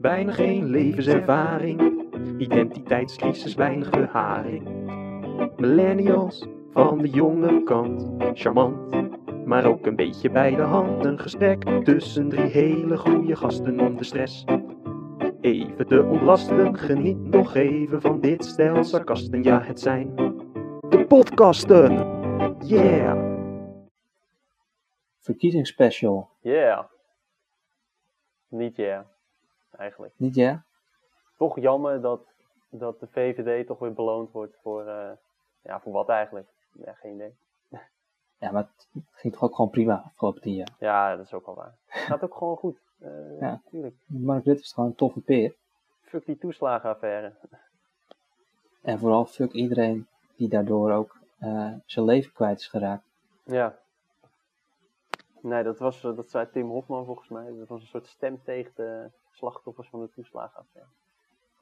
bijna geen levenservaring. Identiteitscrisis, weinig beharing. Millennials van de jonge kant, charmant, maar ook een beetje bij de hand. Een gesprek tussen drie hele goede gasten om de stress. Even te ontlasten, geniet nog even van dit stel sarcasten. Ja, het zijn de podcasten. Yeah! Verkiezingsspecial. Yeah. Niet yeah, eigenlijk. Niet ja? Toch jammer dat, dat de VVD toch weer beloond wordt voor, eh, ja, voor wat eigenlijk? Ja, geen idee. Ja, maar het ging toch ook gewoon prima afgelopen tien jaar. Ja, dat is ook wel waar. Het gaat ook gewoon goed. Eh Ja. Tuurlijk. Mark Rutte is gewoon een toffe peer. Fuck die toeslagenaffaire. En vooral fuck iedereen die daardoor ook eh, zijn leven kwijt is geraakt. Ja. Nee, dat, was, dat zei Tim Hofman volgens mij. Dat was een soort stem tegen de slachtoffers van de toeslagenaffaire.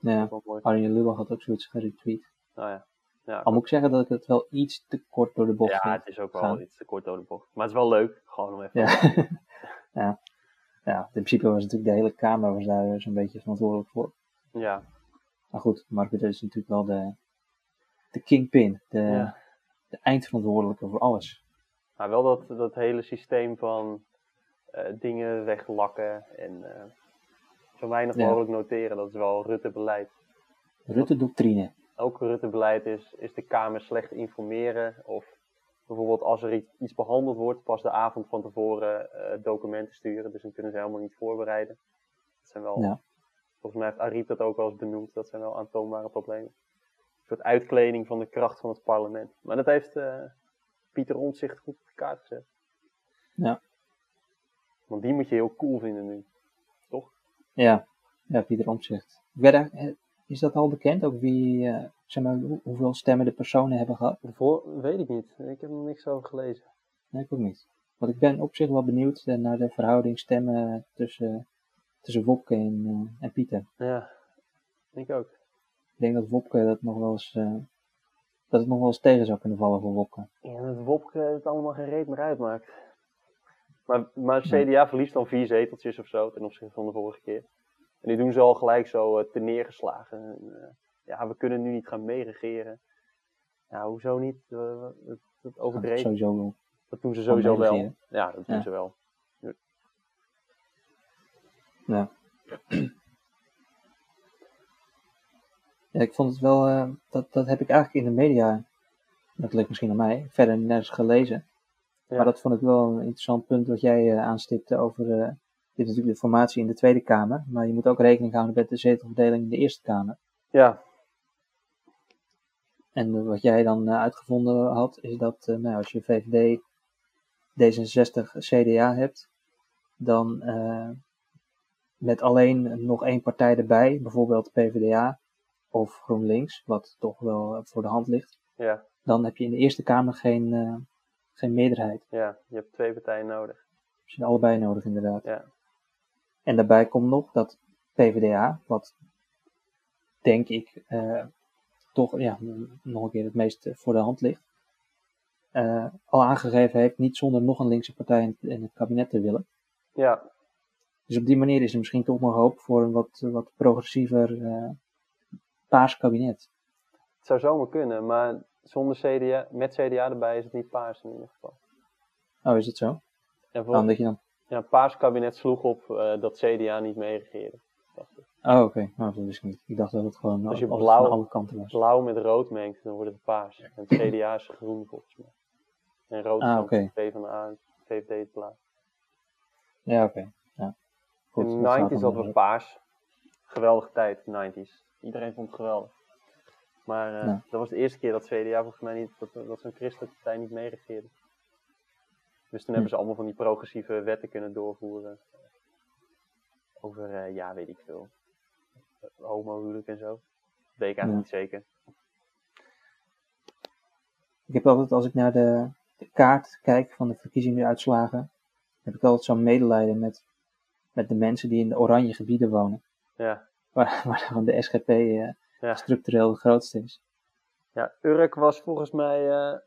Ja. Arjen Lubach had ook zoiets geretweet. Nou ja. Ja, Al moet ik zeggen dat ik het wel iets te kort door de bocht ja, vind. het is ook wel gaan. iets te kort door de bocht. Maar het is wel leuk. Gewoon om even... Ja. ja. ja, in principe was natuurlijk de hele Kamer was daar zo'n beetje verantwoordelijk voor. Ja. Maar goed, Mark Rutte is natuurlijk wel de, de kingpin, de, Ja. de eindverantwoordelijke voor alles. Maar wel dat, dat hele systeem van eh, dingen weglakken en eh, zo weinig Ja. mogelijk noteren, dat is wel Rutte-beleid. Rutte-doctrine. Ook Rutte-beleid is, is de Kamer slecht informeren of bijvoorbeeld als er iets, iets behandeld wordt, pas de avond van tevoren eh, documenten sturen, dus dan kunnen ze helemaal niet voorbereiden. Dat zijn wel, Ja. volgens mij heeft Ariep dat ook wel eens benoemd, dat zijn wel aantoonbare problemen. Een soort uitkleding van de kracht van het parlement. Maar dat heeft eh, Pieter Omtzigt goed op de kaart gezet. Ja. Want die moet je heel cool vinden nu. Ja, ja Pieter Omtzigt. Eh, Is dat al bekend? Ook wie, eh, zeg maar, hoe- hoeveel stemmen de personen hebben gehad? Voor, weet ik niet. Ik heb er niks over gelezen. Nee, ik ook niet. Want ik ben op zich wel benieuwd eh, naar de verhouding stemmen tussen, tussen Wopke en, en Pieter. Ja, ik ook. Ik denk dat Wopke dat nog wel eens, dat het nog wel eens tegen zou kunnen vallen voor Wopke. Ja, dat Wopke het allemaal geen reet meer uitmaakt. Maar, maar Nee. CDA verliest dan vier zeteltjes of zo ten opzichte van de vorige keer. En die doen ze al gelijk zo uh, neergeslagen. En, eh, ja, we kunnen nu niet gaan meeregeren. Ja, hoezo niet? Eh, dat, dat overdreven. Sowieso wel. Dat doen ze sowieso wel. Ja, dat doen Ja. ze wel. Ja. ja, ik vond het wel, eh, dat, dat heb ik eigenlijk in de media, dat ligt misschien aan mij, verder nergens gelezen. Ja. Maar dat vond ik wel een interessant punt wat jij eh, aanstipte over, eh, dit is natuurlijk de formatie in de Tweede Kamer, maar je moet ook rekening houden met de zetelverdeling in de Eerste Kamer. Ja, En eh, wat jij dan eh, uitgevonden had, is dat eh, nou, als je VVD, D66, CDA hebt, dan met alleen nog één partij erbij, bijvoorbeeld PvdA of GroenLinks, wat toch wel voor de hand ligt, ja, dan heb je in de Eerste Kamer geen, geen meerderheid. ja. Je hebt twee partijen nodig. Je hebt allebei nodig inderdaad. Ja. En daarbij komt nog dat PvdA, wat denk ik eh, toch ja, nog een keer het meest voor de hand ligt, eh, al aangegeven heeft niet zonder nog een linkse partij in, in het kabinet te willen. Ja, Dus op die manier is er misschien toch nog hoop voor een wat, wat progressiever eh, paars kabinet. het zou zomaar kunnen, maar zonder CDA, met CDA erbij is het niet paars in ieder geval. Oh, is het zo? En voor, omdat je dan... ja, het paars kabinet sloeg op eh, dat CDA niet meeregeerde. Oh, oké. Oh, dat wist ik niet. Ik dacht dat het gewoon Als je blauw- van alle kanten was. blauw met rood mengt, dan wordt het paars. En het CDA is groen volgens mij. En rood is Ah, oké. PvdA, VVD is blauw. Ja, oké. Ja. Goed, In de dat slaat 90s dan hadden we paars. Geweldige tijd, 90s. Iedereen vond het geweldig. Maar eh, Ja. dat was de eerste keer dat CDA volgens mij niet, dat, dat zo'n christelijke partij niet meeregeerde. Dus toen Hm. hebben ze allemaal van die progressieve wetten kunnen doorvoeren. Over, eh, ja, weet ik veel. Homohuwelijk en zo. Weet ik eigenlijk Ja. niet zeker. Ik heb altijd, als ik naar de, de kaart kijk van de verkiezingsuitslagen, heb ik altijd zo'n medelijden met, met de mensen die in de oranje gebieden wonen. Ja. Waar, waar gewoon de SGP eh, Ja. structureel het grootste is. Ja, Urk was volgens mij eh,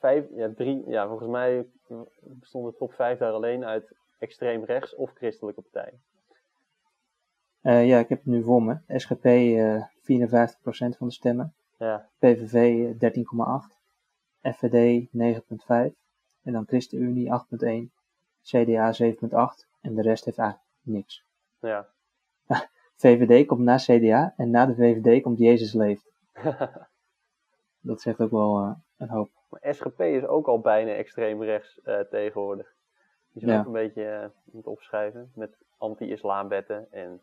vijf, ja, drie, ja, volgens mij bestond de top vijf daar alleen uit extreem rechts of christelijke partijen. Eh, ja, ik heb het nu voor me. SGP eh 54% van de stemmen. Ja, PVV eh, 13,8. FVD 9,5. En dan ChristenUnie 8,1. CDA 7,8. En de rest heeft eigenlijk niks. ja. VVD komt na CDA en na de VVD komt Jezus leeft. Dat zegt ook wel eh, een hoop. Maar SGP is ook al bijna extreem rechts eh, tegenwoordig. Die zijn Ja. ook een beetje eh, aan het opschrijven met anti-islamwetten en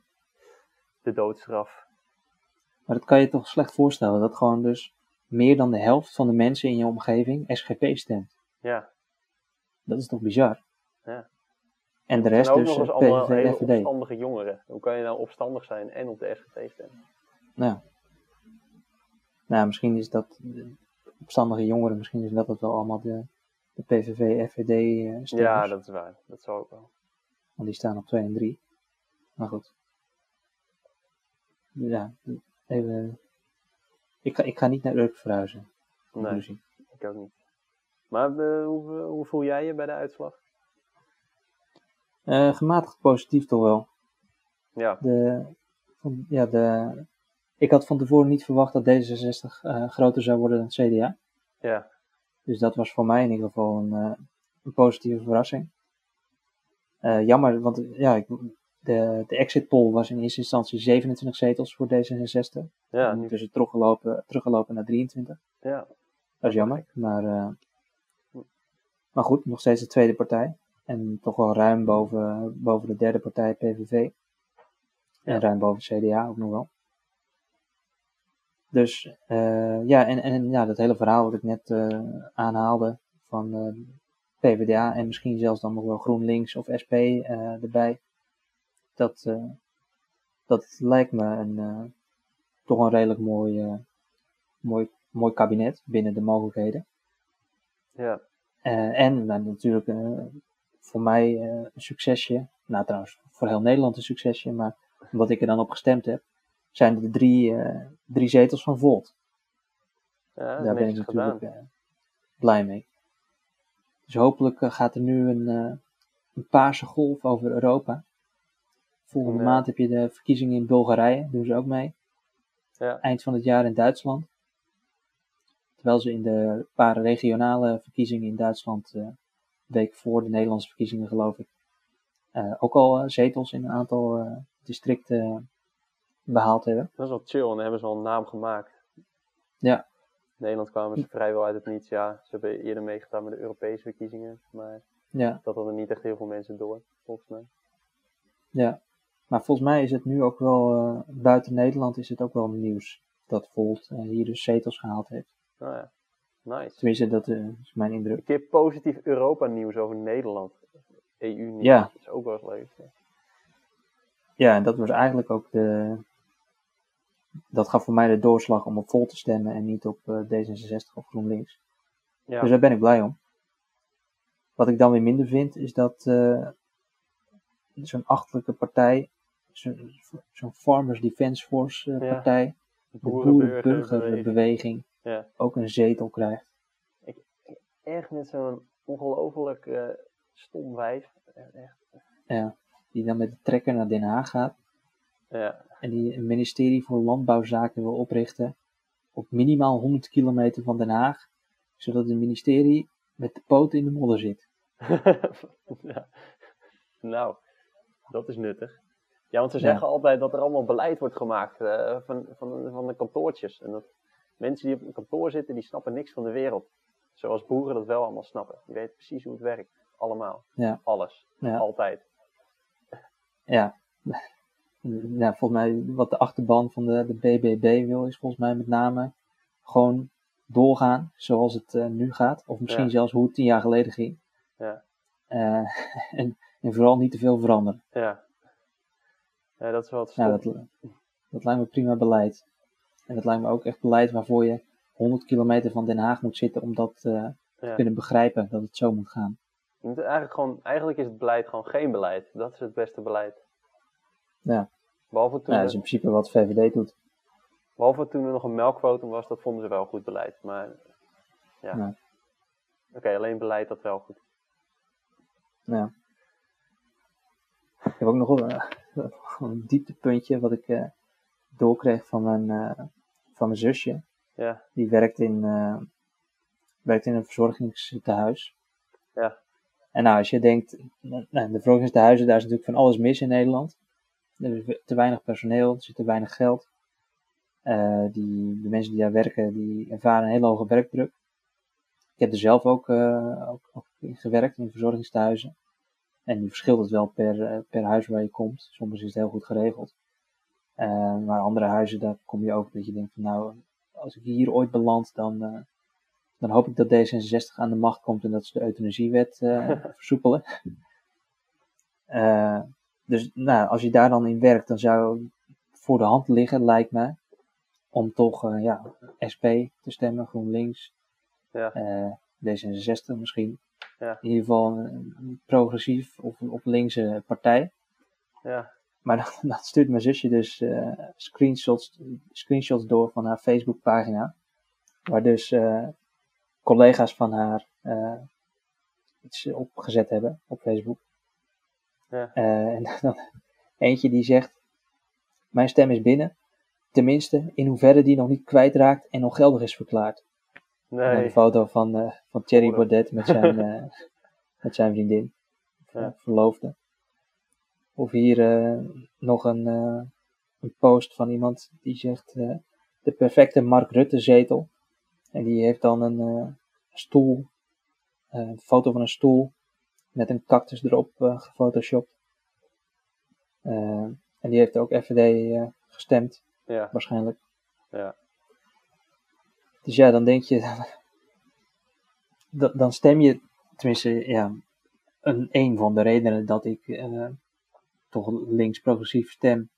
de doodstraf. Maar dat kan je toch slecht voorstellen, dat gewoon dus meer dan de helft van de mensen in je omgeving SGP stemt. Ja, Dat is toch bizar? Ja. En de rest ook dus nog eens eh, allemaal PVV, hele FVD. opstandige jongeren. Hoe kan je nou opstandig zijn en op de SGP stemmen? Ja. Nou, misschien is dat opstandige jongeren, misschien is dat het wel allemaal de, de PVV, FVD eh, stemmers. Ja, dat is waar. Dat zou ook wel. Want die staan op 2 en 3. Maar goed. Ja, even. Ik ga, ik ga niet naar Urk verhuizen. Nee, ik ook niet. Maar eh, hoe, hoe voel jij je bij de uitslag? Eh, gematigd positief toch wel. Ja, De, ja, de, ik had van tevoren niet verwacht dat D66 eh, groter zou worden dan het CDA. ja, Dus dat was voor mij in ieder geval een, eh, een positieve verrassing. Eh, jammer, want ja, ik, de, de exit poll was in eerste instantie 27 zetels voor D66. ja, nu, dus het teruggelopen, teruggelopen naar 23. ja, Dat is jammer. Maar, maar goed, nog steeds de tweede partij. En toch wel ruim boven, boven de derde partij, PVV. En Ja. ruim boven CDA ook nog wel. Dus eh, ja, en, en ja, dat hele verhaal wat ik net eh, aanhaalde van eh, PvdA en misschien zelfs dan nog wel GroenLinks of SP erbij. Dat, dat lijkt me een, toch een redelijk mooi, mooi, mooi kabinet binnen de mogelijkheden. ja, en nou, natuurlijk voor mij een succesje. Nou trouwens, voor heel Nederland een succesje. Maar wat ik er dan op gestemd heb, zijn de drie, drie zetels van Volt. ja Daar ben ik natuurlijk eh, blij mee. Dus hopelijk eh, gaat er nu een, eh, een paarse golf over Europa. Volgende Ja. maand heb je de verkiezingen in Bulgarije, doen ze ook mee. Ja, Eind van het jaar in Duitsland. Terwijl ze in de paar regionale verkiezingen in Duitsland, week voor de Nederlandse verkiezingen geloof ik, ook al zetels in een aantal districten behaald hebben. dat is wel chill en dan hebben ze al een naam gemaakt. Ja. In Nederland kwamen ze vrijwel uit het niets. Ja, ze hebben eerder meegedaan met de Europese verkiezingen. Maar Ja, dat hadden niet echt heel veel mensen door, volgens mij. ja. Maar volgens mij is het nu ook wel, eh, buiten Nederland is het ook wel nieuws dat Volt eh, hier dus zetels gehaald heeft. Nou ja, nice. Tenminste, dat eh, is mijn indruk. Een keer positief Europa-nieuws over Nederland. EU-nieuws. Ja. Dat is ook wel eens leuk. Ja. Ja, en dat was eigenlijk ook de. Dat gaf voor mij de doorslag om op Volt te stemmen en niet op eh, D66 of GroenLinks. Ja, Dus daar ben ik blij om. Wat ik dan weer minder vind, is dat eh, zo'n achtelijke partij, zo'n Farmers Defence Force eh, Ja. partij, de Boerenburgerbeweging. Ja. ook een zetel krijgt. Echt met zo'n ongelooflijk eh, stom wijf. Echt. Ja, die dan met de trekker naar Den Haag gaat Ja, en die een ministerie voor landbouwzaken wil oprichten op minimaal 100 kilometer van Den Haag, zodat het ministerie met de poten in de modder zit. ja. Nou, dat is nuttig. Ja, want ze Ja. zeggen altijd dat er allemaal beleid wordt gemaakt eh, van, van, van de kantoortjes. En dat mensen die op een kantoor zitten, die snappen niks van de wereld. Zoals boeren dat wel allemaal snappen. Die weten precies hoe het werkt. Allemaal. Ja. Alles. Ja. Altijd. Ja. Nou, volgens mij wat de achterban van de, de BBB wil is volgens mij met name gewoon doorgaan zoals het eh, nu gaat. Of misschien Ja. zelfs hoe het tien jaar geleden ging. Ja. Eh, en, en vooral niet te veel veranderen. Ja. Ja, dat is wel het dat, dat lijkt me prima beleid. En dat lijkt me ook echt beleid waarvoor je 100 kilometer van Den Haag moet zitten om dat eh, te kunnen begrijpen dat het zo moet gaan. Eigenlijk, gewoon, eigenlijk is het beleid gewoon geen beleid. Dat is het beste beleid. Ja. Behalve toen, dat is in principe wat VVD doet. behalve toen er nog een melkquotum was, dat vonden ze wel goed beleid. Maar ja. Ja. Oké, alleen beleid dat wel goed. Ja. Ik heb ook nog, eh, gewoon een dieptepuntje wat ik eh, doorkreeg van mijn, eh, van mijn zusje. Ja, Die werkt in, eh, werkt in een verzorgingstehuis. Ja. En nou, als je denkt, nou, de verzorgingstehuizen, daar is natuurlijk van alles mis in Nederland. Er is te weinig personeel, er zit te weinig geld. Eh, die, de mensen die daar werken, die ervaren een hele hoge werkdruk. Ik heb er zelf ook, eh, ook, ook in gewerkt, in verzorgingstehuizen. En die verschilt het wel per, eh, per huis waar je komt. Soms is het heel goed geregeld. Maar andere huizen, daar kom je ook dat je denkt van nou, als ik hier ooit beland, dan, dan hoop ik dat D66 aan de macht komt en dat ze de euthanasiewet eh versoepelen. Dus nou, als je daar dan in werkt, dan zou voor de hand liggen, lijkt mij, om toch eh, ja, SP te stemmen, GroenLinks, ja, eh, D66 misschien. Ja. In ieder geval een, een progressief of een op linkse partij. ja, Maar dan, dan stuurt mijn zusje dus eh, screenshots, screenshots door van haar Facebookpagina. Waar dus collega's van haar iets opgezet hebben op Facebook. Ja. Eh, en dan eentje die zegt: Mijn stem is binnen. Tenminste, in hoeverre die nog niet kwijtraakt en nog geldig is verklaard. Nee, een foto van, eh, van Thierry. Baudet met zijn, eh, met zijn vriendin, Ja. verloofde. Of hier nog een, een post van iemand die zegt de perfecte Mark Rutte zetel. En die heeft dan een stoel, een foto van een stoel met een cactus erop eh, gefotoshopt. Eh, en die heeft ook FVD eh, gestemd, ja, waarschijnlijk. ja, Dus ja, dan denk je, dan, dan stem je, tenminste, ja, een, een van de redenen dat ik toch links progressief stem,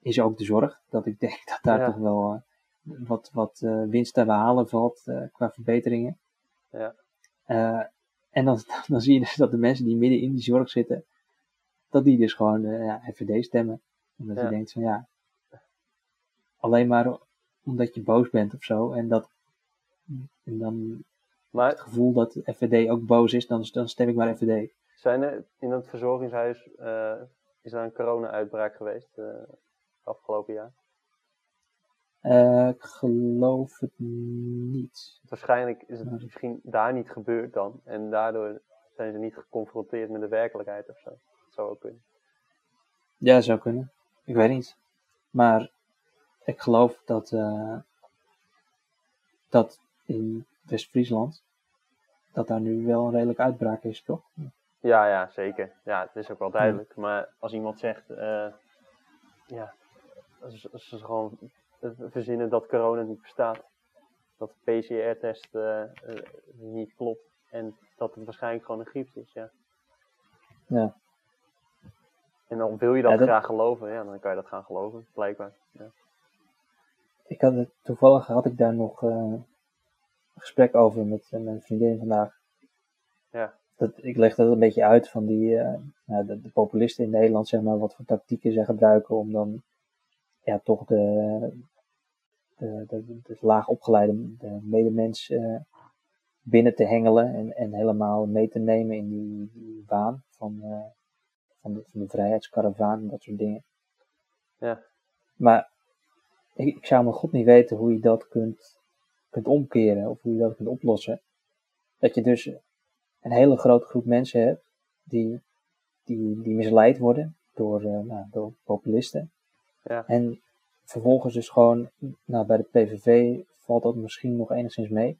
is ook de zorg. Dat ik denk dat daar Ja. toch wel wat, wat winst te behalen valt qua verbeteringen. Ja. En dan, dan zie je dus dat de mensen die midden in die zorg zitten, dat die dus gewoon eh, ja, FVD stemmen. Omdat Ja. je denkt van ja, alleen maar omdat je boos bent of zo. En, dat, en dan maar het gevoel dat de FVD ook boos is, dan, dan stem ik maar FVD. zijn er in dat verzorgingshuis, eh, is daar een corona-uitbraak geweest eh, afgelopen jaar? Eh, ik geloof het niet. Waarschijnlijk is het misschien daar niet gebeurd dan. En daardoor zijn ze niet geconfronteerd met de werkelijkheid of zo. Dat zou ook kunnen. Ja, zou kunnen. Ik weet niet. Maar ik geloof dat, eh, dat in West-Friesland, dat daar nu wel een redelijke uitbraak is, toch? Ja, ja, zeker. Ja, het is ook wel duidelijk. Maar als iemand zegt, eh, ja, als, als ze gewoon verzinnen dat corona niet bestaat, dat de PCR-test eh, eh, niet klopt en dat het waarschijnlijk gewoon een griep is, ja. Ja. En dan wil je dat, Ja, dat- graag geloven, ja, dan kan je dat gaan geloven, blijkbaar. Ja. Ik had het, toevallig had ik daar nog eh, een gesprek over met eh, mijn vriendin vandaag. Ja. Dat, ik leg dat een beetje uit van die, nou, de, de populisten in Nederland, zeg maar, wat voor tactieken zij gebruiken om dan ja, toch de, de, de, de laag opgeleide de medemens eh, binnen te hengelen en, en helemaal mee te nemen in die, die waan van, eh, van, de, van de vrijheidskaravaan en dat soort dingen. Ja. Maar ik, ik zou mijn god niet weten hoe je dat kunt, kunt omkeren of hoe je dat kunt oplossen. Dat je dus een hele grote groep mensen hebt die, die, die misleid worden door, eh, nou, door populisten. Ja. En vervolgens dus gewoon, nou bij de PVV valt dat misschien nog enigszins mee.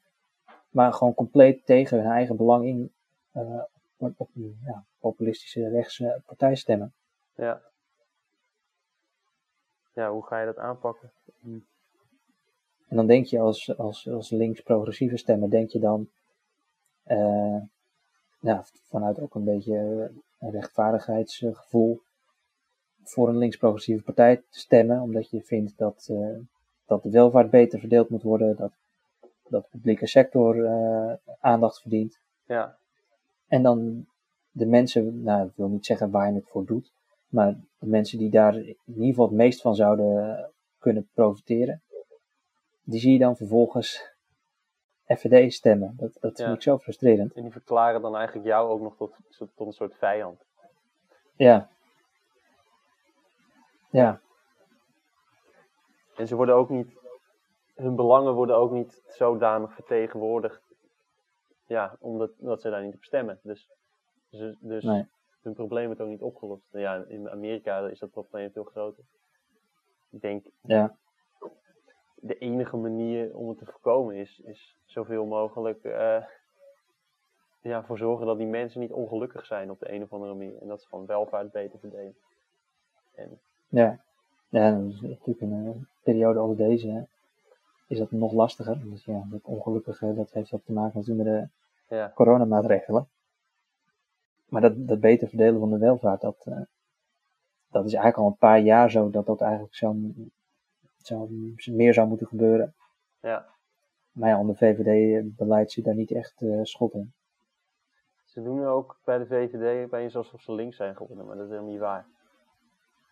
Maar gewoon compleet tegen hun eigen belang in eh, op, ja, populistische rechtse partij stemmen. Ja. Ja, hoe ga je dat aanpakken? En dan denk je als, als, als links-progressieve stemmer, denk je dan eh, ja, vanuit ook een beetje een rechtvaardigheidsgevoel voor een links-progressieve partij te stemmen, omdat je vindt dat, eh, dat de welvaart beter verdeeld moet worden, dat, dat de publieke sector eh, aandacht verdient. Ja, En dan de mensen, nou ik wil niet zeggen waar je het voor doet, maar de mensen die daar in ieder geval het meest van zouden kunnen profiteren, die zie je dan vervolgens FVD stemmen. Dat, dat Ja. vind ik zo frustrerend. en die verklaren dan eigenlijk jou ook nog tot, tot een soort vijand. Ja. Ja, En ze worden ook niet, hun belangen worden ook niet zodanig vertegenwoordigd. Ja, omdat, omdat ze daar niet op stemmen. Dus, dus, dus nee. hun probleem wordt ook niet opgelost. Nou Ja, in Amerika is dat probleem veel groter. Ik denk, Ja, de enige manier om het te voorkomen is, is zoveel mogelijk eh, ja, voor zorgen dat die mensen niet ongelukkig zijn op de een of andere manier. En dat ze gewoon welvaart beter verdelen. En ja. Ja, dat is natuurlijk in een periode als deze hè, is dat nog lastiger. Dus ja, dat ongelukkige, dat heeft ook te maken natuurlijk met de ja, coronamaatregelen. Maar dat, dat beter verdelen van de welvaart, dat, eh, dat is eigenlijk al een paar jaar zo dat dat eigenlijk zo, zo meer zou moeten gebeuren. ja, Maar ja, onder VVD-beleid zit daar niet echt eh, schot in. ze doen ook bij de VVD opeens alsof ze links zijn geworden, maar dat is helemaal niet waar.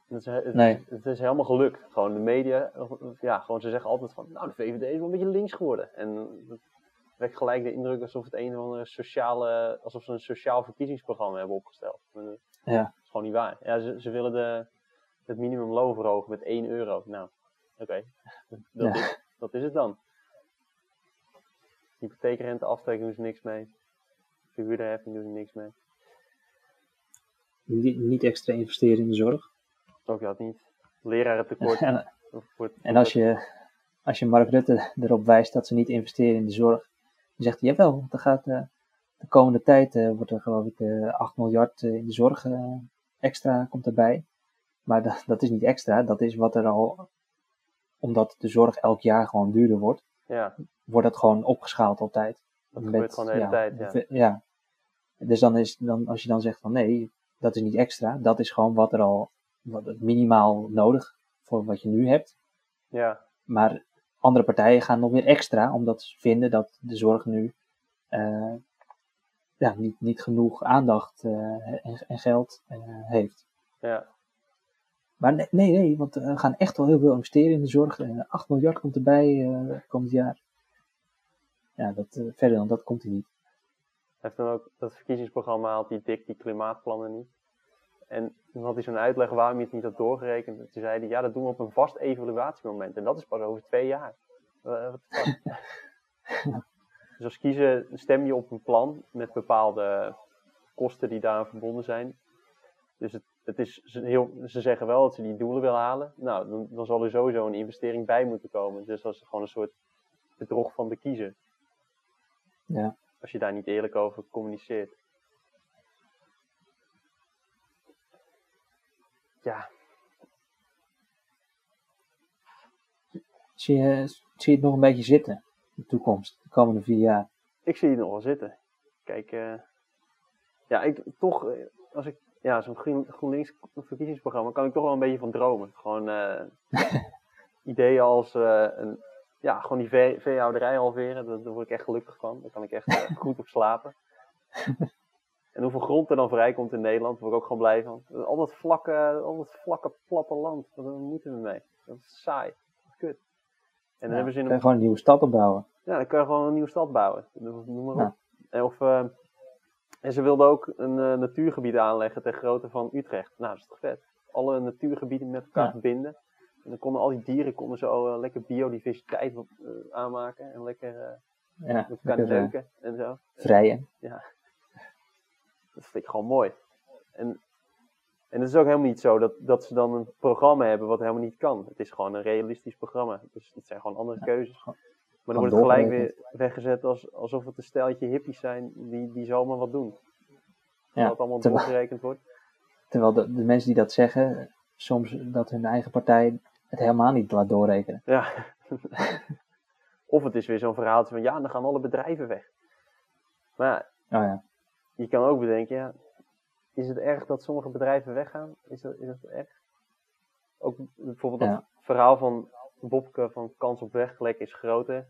Het is, het, Nee. is, het is helemaal gelukt. Gewoon de media, ja, gewoon ze zeggen altijd van, nou de VVD is wel een beetje links geworden. En dat wekt gelijk de indruk alsof het een of andere sociale, alsof ze een sociaal verkiezingsprogramma hebben opgesteld. Maar dat Ja, is gewoon niet waar. Ja, ze, ze willen de, het minimumloon verhogen met 1 euro. Nou, oké. Dat, Ja. is, dat is het dan. Hypotheekrente aftrek doen ze niks mee. Verhuurderheffing doen ze niks mee. niet, niet extra investeren in de zorg. Ook dat niet. Lerarentekort. En, wordt- en als, je, als je Mark Rutte erop wijst dat ze niet investeren in de zorg, dan zegt hij, jawel, er gaat, eh, de komende tijd eh, wordt er geloof ik eh 8 miljard in de zorg extra komt erbij. Maar dat, dat is niet extra, dat is wat er al, omdat de zorg elk jaar gewoon duurder wordt, Ja, wordt dat gewoon opgeschaald altijd. dat gebeurt gewoon de hele tijd. Ja. ve- ja. Dus dan is, dan, als je dan zegt van nee, dat is niet extra, dat is gewoon wat er al, wat het minimaal nodig voor wat je nu hebt. ja, Maar andere partijen gaan nog weer extra, omdat ze vinden dat de zorg nu eh, ja, niet, niet genoeg aandacht eh, en, en geld eh, heeft. ja. Maar nee, nee, nee, want we gaan echt wel heel veel investeren in de zorg. Eh 8 miljard komt erbij komend jaar. Ja, dat, verder dan dat komt hij niet. Heeft dan ook dat verkiezingsprogramma haalt die dik die klimaatplannen niet. En toen had hij zo'n uitleg waarom hij het niet had doorgerekend. En toen zei hij, ja, dat doen we op een vast evaluatiemoment. En dat is pas over twee jaar. Wat dus als kiezer stem je op een plan met bepaalde kosten die daaraan verbonden zijn. Dus het, het is ze- heel, ze zeggen wel dat ze die doelen willen halen. Nou, dan, dan zal er sowieso een investering bij moeten komen. Dus dat is gewoon een soort bedrog van de kiezer. Ja. Als je daar niet eerlijk over communiceert. Ja, Zie je, zie je het nog een beetje zitten, de toekomst, de komende vier jaar? ik zie het nog wel zitten. Kijk, eh, ja, ik toch, eh, als ik, ja, zo'n Groen, GroenLinks verkiezingsprogramma kan ik toch wel een beetje van dromen. Gewoon eh, ideeën als, een, ja, gewoon die vee, veehouderij halveren, daar, daar word ik echt gelukkig van. Daar kan ik echt goed op slapen. En hoeveel grond er dan vrijkomt in Nederland, daar word ik ook gewoon blij van. Al dat vlakke, al dat vlakke platteland, wat moeten we mee? Dat is saai. Dat is kut. En dan Ja, hebben ze in kan een je gewoon een nieuwe stad opbouwen. ja, dan kan je gewoon een nieuwe stad bouwen. Noem noem maar op. Ja. En, of, eh, en ze wilden ook een eh, natuurgebied aanleggen ter grootte van Utrecht. Nou, dat is toch vet. Alle natuurgebieden met elkaar Ja. verbinden. En dan konden al die dieren konden zo eh, lekker biodiversiteit aanmaken. En lekker Ja, met elkaar neuken en zo. vrijen. Dat vind ik gewoon mooi. En, en het is ook helemaal niet zo dat, dat ze dan een programma hebben wat helemaal niet kan. Het is gewoon een realistisch programma. Dus het zijn gewoon andere keuzes. Maar dan wordt het gelijk weer weggezet als, alsof het een steltje hippies zijn die, die zomaar wat doen. Ja, dat allemaal terwijl- doorgerekend wordt. Terwijl de, de mensen die dat zeggen, soms dat hun eigen partij het helemaal niet laat doorrekenen. Ja. of het is weer zo'n verhaaltje van ja, dan gaan alle bedrijven weg. Maar ja, Oh ja, je kan ook bedenken, ja, is het erg dat sommige bedrijven weggaan? Is dat, is dat erg? Ook bijvoorbeeld dat verhaal van Bobke van kans op weglek is groter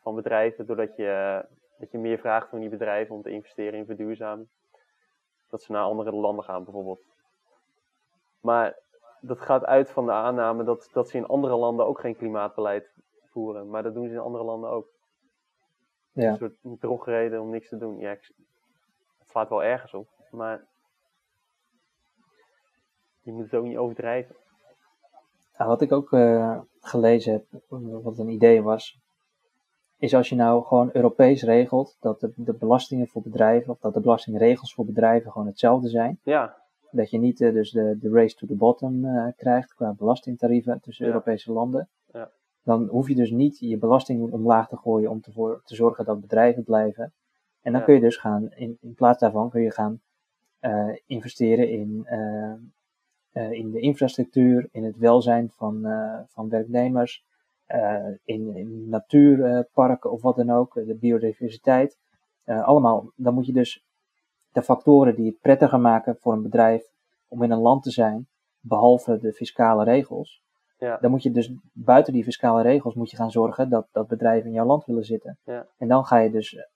van bedrijven, doordat je, dat je meer vraagt van die bedrijven om te investeren in verduurzaming. Dat ze naar andere landen gaan bijvoorbeeld. Maar dat gaat uit van de aanname dat, dat ze in andere landen ook geen klimaatbeleid voeren. Maar dat doen ze in andere landen ook. ja. Een soort drogreden om niks te doen. Ja, ik, slaat wel ergens op, maar je moet het ook niet overdrijven. Nou, wat ik ook eh, gelezen heb, wat een idee was, is als je nou gewoon Europees regelt dat de, de belastingen voor bedrijven, of dat de belastingregels voor bedrijven gewoon hetzelfde zijn. Ja, Dat je niet eh, dus de, de race to the bottom eh, krijgt qua belastingtarieven tussen Ja. Europese landen. Ja. Dan hoef je dus niet je belasting omlaag te gooien om te, voor, te zorgen dat bedrijven blijven. En dan Ja. kun je dus gaan, in, in plaats daarvan kun je gaan eh, investeren in, eh, eh, in de infrastructuur, in het welzijn van, van werknemers, in, in natuurparken of wat dan ook, de biodiversiteit. Allemaal, dan moet je dus de factoren die het prettiger maken voor een bedrijf om in een land te zijn, behalve de fiscale regels, ja, dan moet je dus buiten die fiscale regels moet je gaan zorgen dat, dat bedrijven in jouw land willen zitten. Ja. En dan ga je dus,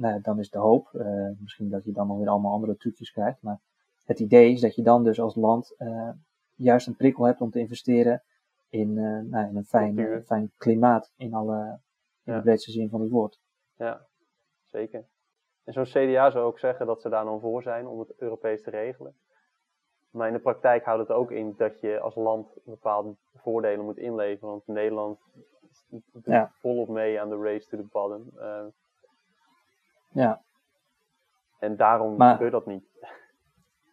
nou, dan is de hoop, eh, misschien dat je dan nog weer allemaal andere trucjes krijgt, maar het idee is dat je dan dus als land eh, juist een prikkel hebt om te investeren in, eh, nou, in een fijn, Cultuur. fijn klimaat in, alle, in Ja. de breedste zin van het woord. ja, zeker. En zo'n CDA zou ook zeggen dat ze daar dan voor zijn om het Europees te regelen. Maar in de praktijk houdt het ook in dat je als land bepaalde voordelen moet inleveren. Want Nederland doet Ja. volop mee aan de race to the bottom. Ja. en daarom Maar- gebeurt dat niet.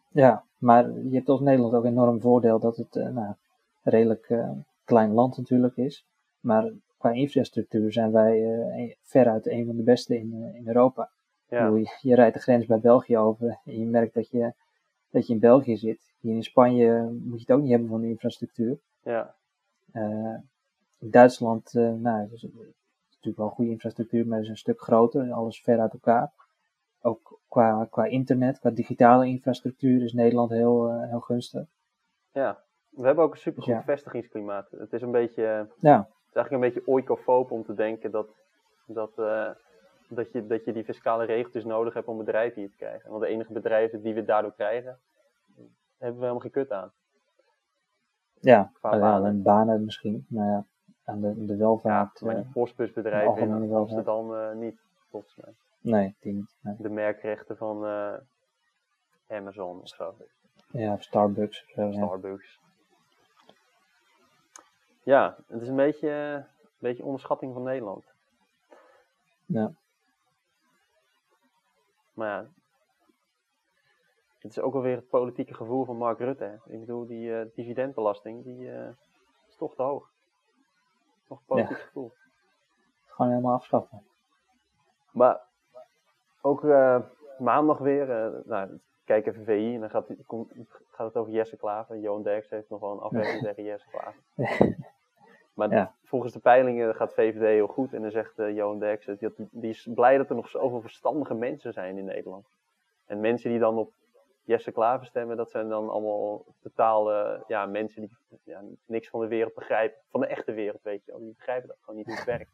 Ja, maar je hebt als Nederland ook enorm voordeel dat het eh, nou, een redelijk eh, klein land natuurlijk is. Maar qua infrastructuur zijn wij eh, veruit een van de beste in, in Europa. Ik Ja, bedoel, je, je rijdt de grens bij België over en je merkt dat je, dat je in België zit. Hier in Spanje moet je het ook niet hebben van de infrastructuur. ja, Duitsland, nou, natuurlijk wel goede infrastructuur, maar het is een stuk groter, alles ver uit elkaar. Ook qua, qua internet, qua digitale infrastructuur is Nederland heel, eh, heel gunstig. ja. We hebben ook een supergoed Ja. vestigingsklimaat. Het is een beetje, het Ja, is eigenlijk een beetje oikofoob om te denken dat, dat, eh, dat, je, dat je die fiscale regeltjes nodig hebt om bedrijven hier te krijgen. Want de enige bedrijven die we daardoor krijgen, hebben we helemaal geen kut aan. ja, ja, alleen banen misschien, maar ja, aan de, de Ja, welvaart, maar eh, die postbusbedrijven de algemene in. Amsterdam eh, niet, volgens mij. nee, die niet. nee. De merkrechten van eh, Amazon of zo, Ja, of Starbucks of zo, ja. Starbucks. Ja, het is een beetje, eh, een beetje onderschatting van Nederland. Ja. Maar ja, het is ook alweer het politieke gevoel van Mark Rutte. hè. Ik bedoel, die eh, dividendbelasting, die eh, is toch te hoog. Nog een politiek gevoel. Gewoon helemaal afschaffen. Maar ook eh, maandag weer, eh, nou, kijk even VI en dan gaat, komt- gaat het over Jesse Klaver. Johan Derks heeft nog wel een afweging tegen Jesse Klaver. Maar Ja. volgens de peilingen gaat VVD heel goed en dan zegt eh, Johan Derks, die, die is blij dat er nog zoveel verstandige mensen zijn in Nederland. En mensen die dan op Jesse Klaver stemmen, dat zijn dan allemaal totaal eh, ja, mensen die ja, niks van de wereld begrijpen. Van de echte wereld, weet je wel. Die begrijpen dat gewoon niet hoe het werkt.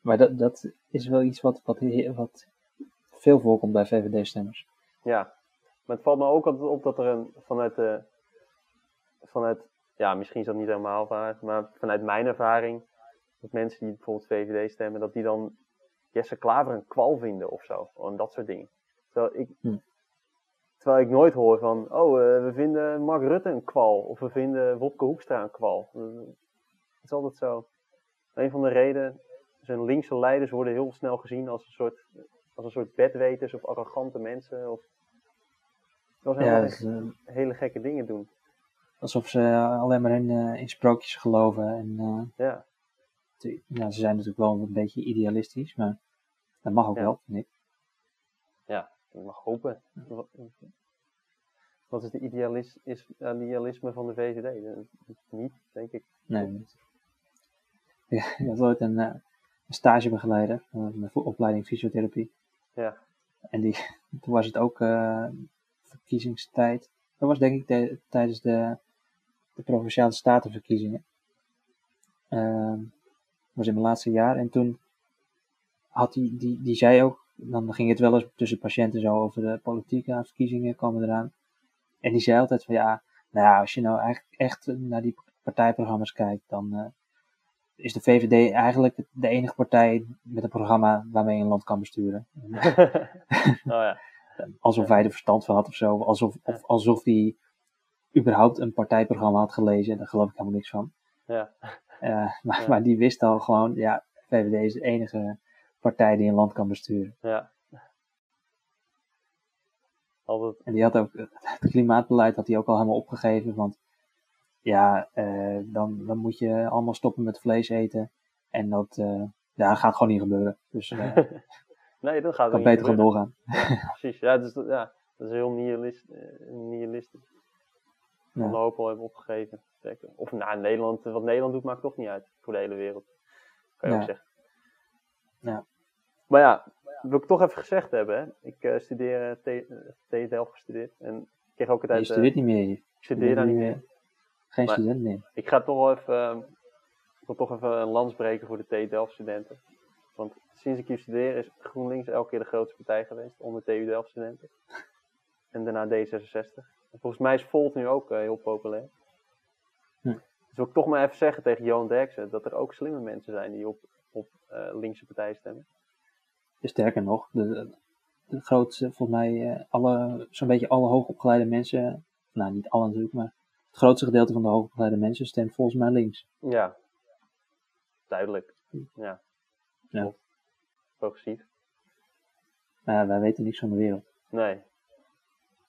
Maar dat, dat is wel iets wat, wat, wat veel voorkomt bij VVD-stemmers. Ja, maar het valt me ook altijd op dat er een, vanuit de, vanuit, ja, misschien is dat niet helemaal waar, maar vanuit mijn ervaring, dat mensen die bijvoorbeeld VVD stemmen, dat die dan Jesse Klaver een kwal vinden of zo, en dat soort dingen. Terwijl ik, Hm. Terwijl ik nooit hoor van, oh, eh, we vinden Mark Rutte een kwal, of we vinden Wopke Hoekstra een kwal. Eh, Het is altijd zo. Een van de redenen, zijn linkse leiders worden heel snel gezien als een soort, als een soort bedweters of arrogante mensen, of dat was Ja, eh, hele gekke dingen doen. alsof ze alleen maar in, eh, in sprookjes geloven. En, eh, Ja, te- ja, ze zijn natuurlijk wel een beetje idealistisch, maar dat mag ook Ja. wel, vind ik. Ik mag hopen. Wat- Wat is de idealis is, idealisme van de VVD? Niet, denk ik. Nee. Ja, ik had ooit een, eh, een stagebegeleider, uh, mijn vo- opleiding fysiotherapie. Ja. En die, toen was het ook eh, verkiezingstijd. Dat was denk ik de- tijdens de, de provinciale statenverkiezingen. Dat was in mijn laatste jaar. En toen had die, die, die zei ook, dan ging het wel eens tussen patiënten zo over de politieke verkiezingen komen eraan. En die zei altijd van ja, nou ja, als je nou eigenlijk echt naar die partijprogramma's kijkt, dan eh, is de VVD eigenlijk de enige partij met een programma waarmee je een land kan besturen. oh ja. Alsof hij er verstand van had of zo. Alsof, of alsof hij überhaupt een partijprogramma had gelezen. Daar geloof ik helemaal niks van. Ja. Eh, maar, Ja. maar die wist al gewoon, ja, VVD is de enige partij die een land kan besturen. Ja. Altijd, En die had ook, het klimaatbeleid had hij ook al helemaal opgegeven. Want ja, eh, dan, dan moet je allemaal stoppen met vlees eten. En dat, ja, dat gaat gewoon niet gebeuren. Dus eh nee, dat gaat kan beter gewoon gebeuren. doorgaan. Precies, ja, dus, dat- ja, dat is heel nihilist, nihilistisch. Ja. Van de hoop al hebben opgegeven. Of nou, Nederland, wat Nederland doet maakt toch niet uit voor de hele wereld. Kan je Ja. ook zeggen. Ja. Maar ja, wil ik toch even gezegd hebben. Hè? Ik eh, studeer, uh, TU Delft gestudeerd. En ik kreeg ook het Je uit... eh, studeert niet meer. Je ik studeer daar niet meer. eh, Geen Maar- student meer. Ik ga toch wel even, eh, ik wil toch even een lans breken voor de TU Delft studenten. Want sinds ik hier studeer is GroenLinks elke keer de grootste partij geweest onder TU Delft studenten. En daarna D66. En volgens mij is Volt nu ook eh, heel populair. Hm. Dus wil ik toch maar even zeggen tegen Johan Derksen dat er ook slimme mensen zijn die op, op eh, linkse partijen stemmen. Sterker nog, de, de grootste, volgens mij, eh, alle, zo'n beetje alle hoogopgeleide mensen, nou niet alle natuurlijk, maar het grootste gedeelte van de hoogopgeleide mensen stemt volgens mij links. Ja, duidelijk. Ja. Ja. Progressief. Maar ja, wij weten niks van de wereld. Nee,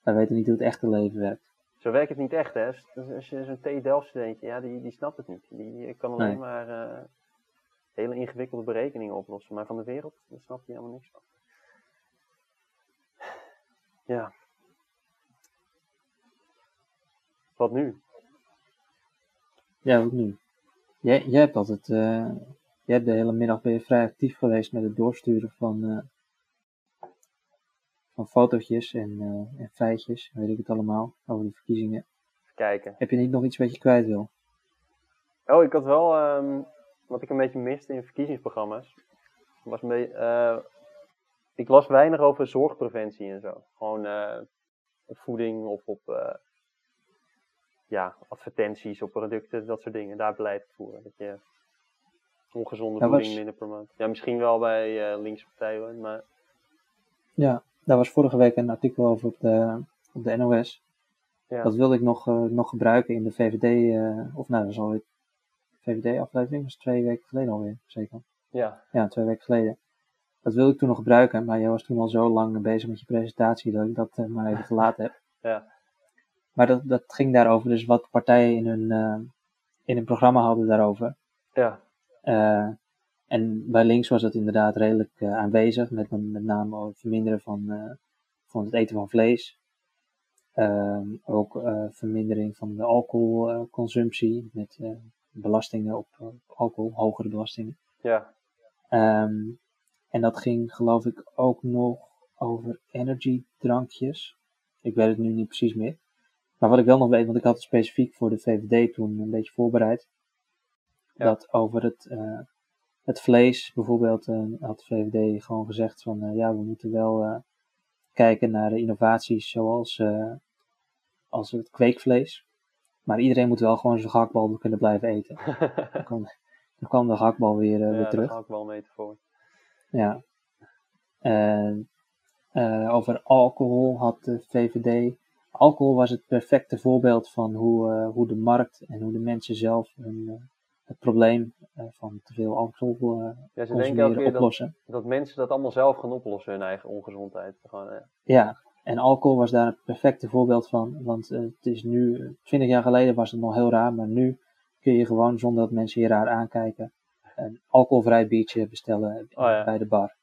Wij weten niet hoe het echte leven werkt. Zo werkt het niet echt, hè? Als- je zo'n TU Delft studentje, ja, die, die snapt het niet. Die kan alleen Nee. maar eh, hele ingewikkelde berekeningen oplossen. Maar van de wereld, daar snapt hij helemaal niks van. Ja. Wat nu? Ja, ook nu. Jij, jij hebt altijd, eh, jij hebt de hele middag ben je vrij actief geweest met het doorsturen van, eh, van fotootjes en, eh, en feitjes, weet ik het allemaal, over de verkiezingen. Even kijken. Heb je niet nog iets wat je kwijt wil? Oh, ik had wel, ehm, wat ik een beetje miste in verkiezingsprogramma's, was eh, ik las weinig over zorgpreventie en zo. Gewoon eh, op voeding of op, eh, ja, advertenties op producten, dat soort dingen. Daar beleid voeren. Dat je ongezonde Ja, voeding was- minder promoot. Ja, misschien wel bij linkse partijen, hoor, maar Ja, daar was vorige week een artikel over op de, op de NOS. Ja. Dat wilde ik nog, nog gebruiken in de VVD, of nou, dat is alweer VVD-aflevering, is twee weken geleden alweer, zeker. ja. Ja, twee weken geleden. Dat wilde ik toen nog gebruiken, maar jij was toen al zo lang bezig met je presentatie dat ik dat eh, maar even gelaten heb. Ja. Maar dat, dat ging daarover, dus wat partijen in hun, eh, in hun programma hadden daarover. Ja, Eh, en bij links was dat inderdaad redelijk aanwezig, met, met name het verminderen van, van het eten van vlees. Ehm, ook vermindering van de alcoholconsumptie, met belastingen op, op alcohol, hogere belastingen. ja, Ehm, en dat ging geloof ik ook nog over energiedrankjes. Ik weet het nu niet precies meer. Maar wat ik wel nog weet, want ik had het specifiek voor de VVD toen een beetje voorbereid. Ja. Dat over het, eh, het vlees bijvoorbeeld eh, had de VVD gewoon gezegd van eh, ja, we moeten wel eh, kijken naar de innovaties zoals eh, als het kweekvlees. Maar iedereen moet wel gewoon zijn gehaktbal kunnen blijven eten. Dan kwam, dan kwam de gehaktbal weer, eh, ja weer terug. mee te voor. Ja. En over alcohol had de VVD. Alcohol was het perfecte voorbeeld van hoe, eh, hoe de markt en hoe de mensen zelf hun, eh, het probleem van te veel alcohol Ja, ze denken elke keer oplossen. dat mensen dat allemaal zelf gaan oplossen, hun eigen ongezondheid. Gewoon, Ja, en alcohol was daar het perfecte voorbeeld van. Want eh, het is nu, 20 jaar geleden was het nog heel raar, maar nu kun je gewoon zonder dat mensen je raar aankijken een alcoholvrij biertje bestellen Oh ja. bij de bar.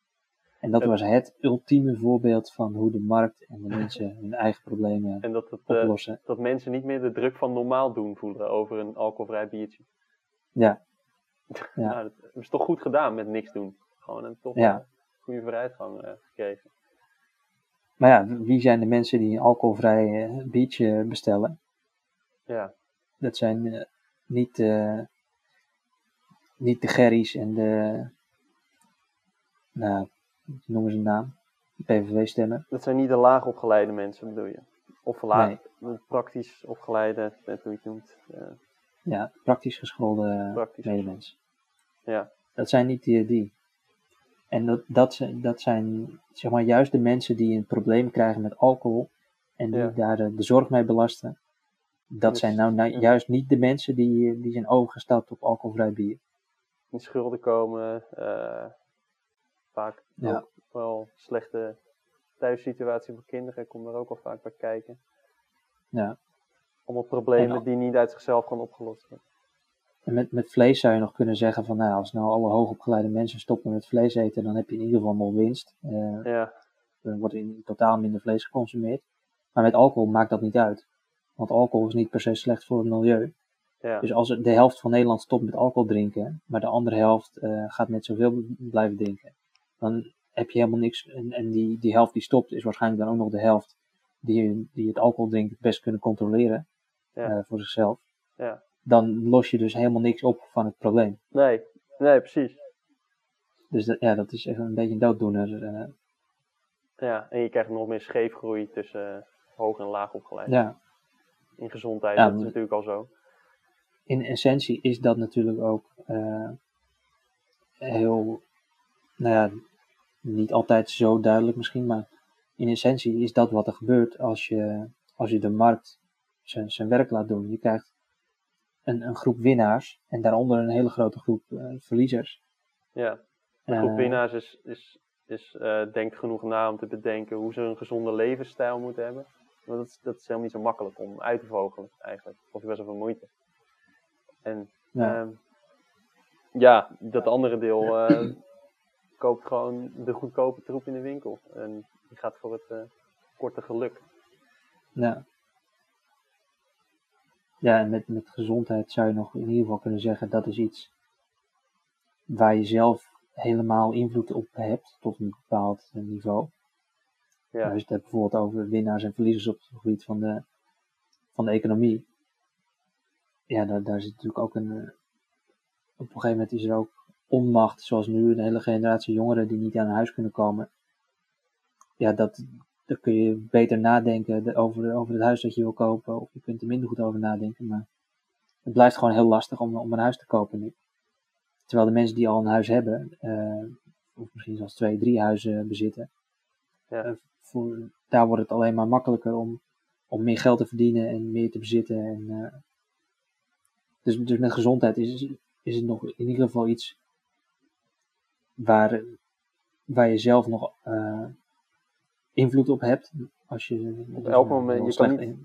En dat was het ultieme voorbeeld van hoe de markt en de mensen hun eigen problemen en dat, het, eh, oplossen. dat mensen niet meer de druk van normaal doen voelen over een alcoholvrij biertje. Ja, Ja. Nou, dat ze toch goed gedaan met niks doen. Gewoon een toch Ja. een goede vooruitgang eh, gekregen. Maar ja, wie zijn de mensen die een alcoholvrij eh, biertje bestellen? Ja, Dat zijn eh, niet, eh, niet de Gerry's en de, nou, noemen ze een naam, de PVV-stemmer. dat zijn niet de laag opgeleide mensen, bedoel je? Of laag, praktisch opgeleide, net hoe je het noemt. Ja, praktisch geschoolde praktisch. medemens. Ja, Dat zijn niet die. die. En dat, dat, zijn- dat zijn zeg maar juist de mensen die een probleem krijgen met alcohol en die Ja. daar de, de zorg mee belasten. dat Dus- zijn nou, nou ja. juist niet de mensen die, die zijn overgestapt op alcoholvrij bier. in schulden komen. eh, vaak Ja. wel slechte thuissituatie voor kinderen komt er ook al vaak bij kijken. Ja. Allemaal problemen En- die niet uit zichzelf gaan opgelost worden. En met, met vlees zou je nog kunnen zeggen van, nou, als nou alle hoogopgeleide mensen stoppen met vlees eten, dan heb je in ieder geval nog winst. Eh, Ja, er wordt in totaal minder vlees geconsumeerd. Maar met alcohol maakt dat niet uit. Want alcohol is niet per se slecht voor het milieu. ja, Dus als de helft van Nederland stopt met alcohol drinken, maar de andere helft eh, gaat net zoveel blijven drinken, dan heb je helemaal niks. En, en die, die helft die stopt is waarschijnlijk dan ook nog de helft die, die het alcohol drinken het best kunnen controleren Ja. eh, voor zichzelf. ja. Dan los je dus helemaal niks op van het probleem. Nee, nee, precies. Dus dat, ja, dat is echt een beetje een dooddoener. eh. Ja, en je krijgt nog meer scheefgroei tussen eh, hoog en laag opgeleid. ja, In gezondheid, Ja, dat is natuurlijk al zo. in essentie is dat natuurlijk ook eh, heel, nou ja, niet altijd zo duidelijk misschien, maar in essentie is dat wat er gebeurt als je, als je de markt zijn, zijn werk laat doen. Je krijgt een, een groep winnaars en daaronder een hele grote groep eh, verliezers. Ja, de groep Eh, winnaars is, is, is, eh, denkt genoeg na om te bedenken hoe ze een gezonde levensstijl moeten hebben. Maar dat is, dat is helemaal niet zo makkelijk om uit te vogelen eigenlijk. Of best wel veel moeite. En Ja. Ehm, ja, dat andere deel eh, koopt gewoon de goedkope troep in de winkel. En die gaat voor het korte geluk. Ja. Ja, en met, met gezondheid zou je nog in ieder geval kunnen zeggen dat is iets waar je zelf helemaal invloed op hebt tot een bepaald niveau. Ja, Als je het hebt bijvoorbeeld over winnaars en verliezers op het gebied van de, van de economie. Ja, daar, daar zit natuurlijk ook een. eh, op een gegeven moment is er ook onmacht, zoals nu een hele generatie jongeren die niet aan huis kunnen komen. Ja, dat, daar kun je beter nadenken de- over, over het huis dat je wil kopen, of je kunt er minder goed over nadenken. Maar het blijft gewoon heel lastig om, om een huis te kopen nu. Terwijl de mensen die al een huis hebben, eh, of misschien zelfs twee, drie huizen bezitten, Ja. eh, voor, daar wordt het alleen maar makkelijker om, om meer geld te verdienen en meer te bezitten. En, eh, dus, dus met gezondheid is, is het nog in ieder geval iets waar, waar je zelf nog invloed op hebt. Als je, Op elk moment, je kan niet-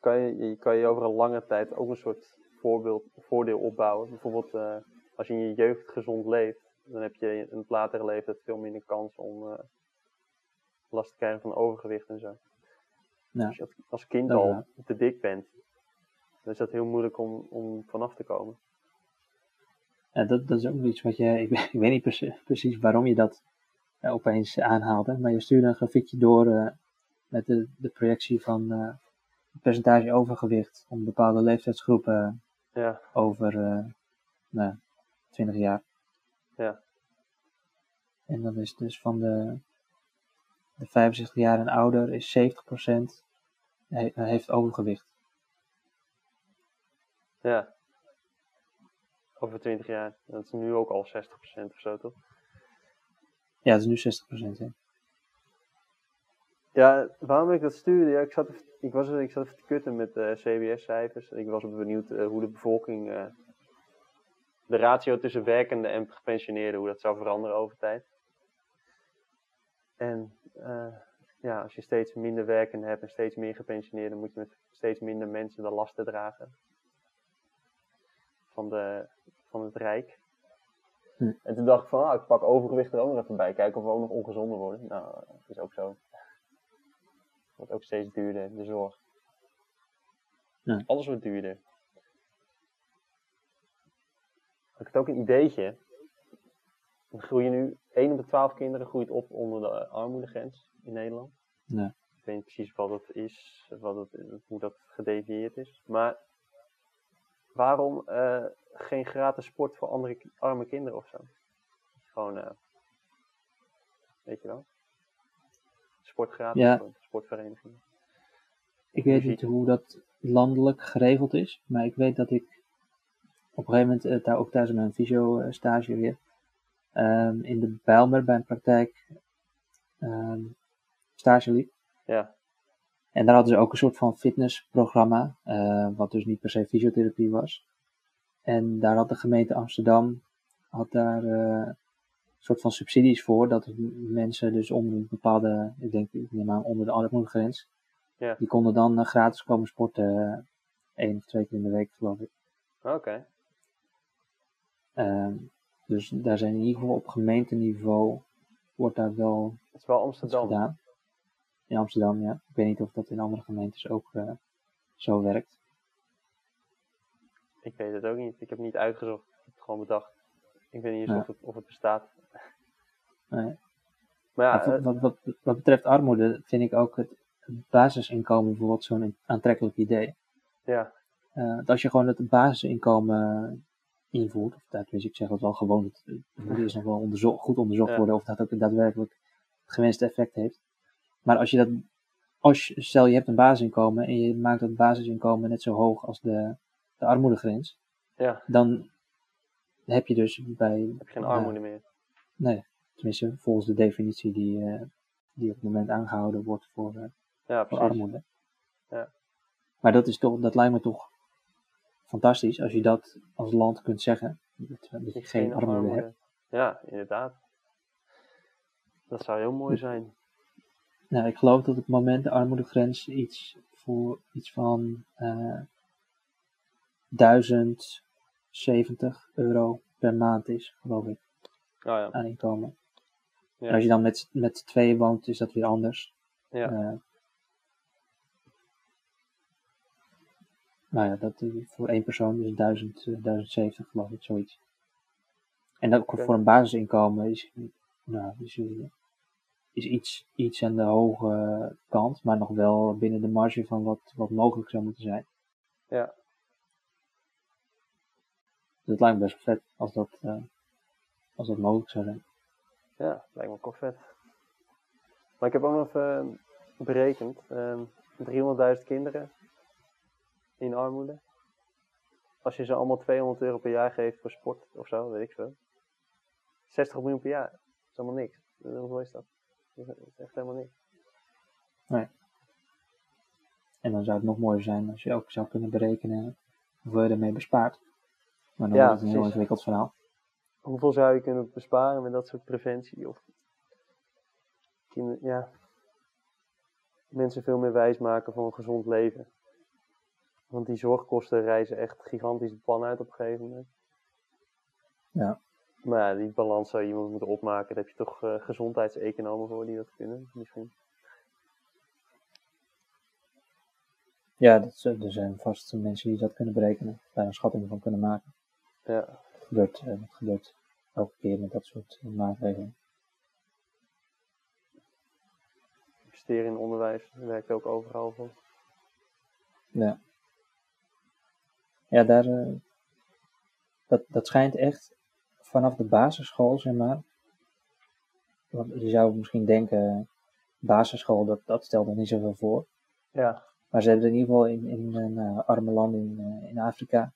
kan je, je kan je over een lange tijd ook een soort voorbeeld, voordeel opbouwen. Bijvoorbeeld eh, als je in je jeugd gezond leeft, dan heb je in het latere leven veel minder kans om eh, last te krijgen van overgewicht en zo. Als je als- kind al te dik bent, dan is dat heel moeilijk om, om vanaf te komen. Ja, dat, dat is ook iets wat je, ik, weet- ik weet niet precie- precies waarom je dat opeens aanhaalde, maar je stuurde een grafiekje door eh, met de, de projectie van eh, het percentage overgewicht om bepaalde leeftijdsgroepen Ja, over eh nou, 20 jaar. Ja. En dat is dus van de, de 65 jaar en ouder is 70% he- heeft overgewicht. ja. Over 20 jaar. Dat is nu ook al 60% of zo, toch? Ja, het is nu 60%. Hè? Ja, waarom ik dat stuurde? Ik, zat ik, was, ik zat even te kutten met eh, CBS-cijfers. Ik was benieuwd eh, hoe de bevolking, eh, de ratio tussen werkende en gepensioneerden, hoe dat zou veranderen over tijd. En ja, als je steeds minder werkenden hebt en steeds meer gepensioneerden, moet je met steeds minder mensen de lasten dragen van, de, van het Rijk. Hm. En toen dacht ik van, ah, ik pak overgewicht er ook nog even bij, kijken of we ook nog ongezonder worden. Nou, dat is ook zo. Wordt ook steeds duurder, de zorg. Ja. Alles wordt duurder. Ik had ook een ideetje. Er groeien nu 1 op de 12 kinderen groeit op onder de armoedegrens in Nederland. Ja. Ik weet niet precies wat dat is, wat het, hoe dat gedefinieerd is. Maar waarom eh, geen gratis sport voor andere, arme kinderen of zo? Gewoon, eh, weet je wel? Sport gratis Ja. voor sportverenigingen. Ik weet niet hoe dat landelijk geregeld is, maar ik weet dat ik op een gegeven moment, eh, daar, ook tijdens mijn fysio-stage weer, ehm, in de Bijlmer bij een praktijk ehm, stage liep. Ja, En daar hadden ze ook een soort van fitnessprogramma, eh, wat dus niet per se fysiotherapie was. En daar had de gemeente Amsterdam had daar eh, een soort van subsidies voor, dat mensen dus onder een bepaalde, ik denk, ik neem aan onder de armoedegrens, Ja. die konden dan eh, gratis komen sporten, eh, één of twee keer in de week geloof ik. Oké. Ehm, dus daar zijn in ieder geval op gemeenteniveau wordt daar wel Het is wel Amsterdam. gedaan. In Amsterdam, ja. Ik weet niet of dat in andere gemeentes ook zo werkt. Ik weet het ook niet. Ik heb niet uitgezocht. Ik heb het gewoon bedacht. Ik weet niet eens Ja. of, het, of het bestaat. Nee. Maar ja, eh, wat, wat, wat, wat betreft armoede vind ik ook het, basisinkomen bijvoorbeeld zo'n aantrekkelijk idee. ja, Eh, dat als je gewoon het basisinkomen invoert, of dat dus ik zeg dat wel gewoon, het, eerst nog wel onderzo- goed onderzocht Ja. worden of dat ook daadwerkelijk het gewenste effect heeft. Maar als je dat, als je, stel je hebt een basisinkomen en je maakt dat basisinkomen net zo hoog als de, de armoedegrens, ja, dan heb je dus bij, heb je geen armoede meer. nee, tenminste volgens de definitie die, eh, die op het moment aangehouden wordt voor, eh, Ja, voor armoede. Ja. Maar dat, is toch, dat lijkt me toch fantastisch als je dat als land kunt zeggen. Dat, dat je geen armoede hebt. Ja, inderdaad. Dat zou heel mooi zijn. Nou, ik geloof dat op het moment de armoedegrens iets voor iets van eh 1070 euro per maand is, geloof ik, Oh ja. aan inkomen. Ja. En als je dan met, met z'n tweeën woont, is dat weer anders. Ja. Eh, nou ja, dat voor één persoon is 1000, eh, 1070 geloof ik, zoiets. En dat Oké. voor een basisinkomen is, nou, is, eh, is iets, iets aan de hoge kant, maar nog wel binnen de marge van wat, wat mogelijk zou moeten zijn. Ja. Het lijkt me best wel vet als dat, eh, als dat mogelijk zou zijn. Ja, lijkt me ook wel vet. Maar ik heb ook nog even eh, berekend. ehm 300.000 kinderen in armoede. Als je ze allemaal 200 euro per jaar geeft voor sport of zo, weet ik veel. 60 miljoen per jaar. Dat is helemaal niks. Eh, Hoeveel is dat? Dat is echt helemaal niks. En dan zou het nog mooier zijn als je ook zou kunnen berekenen hoeveel je ermee bespaart. Maar dan Ja, wordt het een heel ingewikkeld verhaal. Hoeveel zou je kunnen besparen met dat soort preventie? Of kinder, ja, mensen veel meer wijs maken van een gezond leven. Want die zorgkosten reizen echt gigantisch de pan uit op een gegeven moment. Ja. Maar ja, die balans zou iemand moeten opmaken. Daar heb je toch eh, gezondheidseconomen voor die dat kunnen, misschien. Ja, dat, er zijn vast mensen die dat kunnen berekenen, daar een schatting van kunnen maken. Ja, Dat gebeurt, eh, gebeurt elke keer met dat soort eh, maatregelen. investeren in onderwijs werkt ook overal voor. Ja. Ja, daar, eh, dat, dat schijnt echt vanaf de basisschool, zeg maar. Want je zou misschien denken, basisschool, dat, dat stelt nog niet zoveel voor. Ja, Maar ze hebben in ieder geval in, in een arme land in, in Afrika,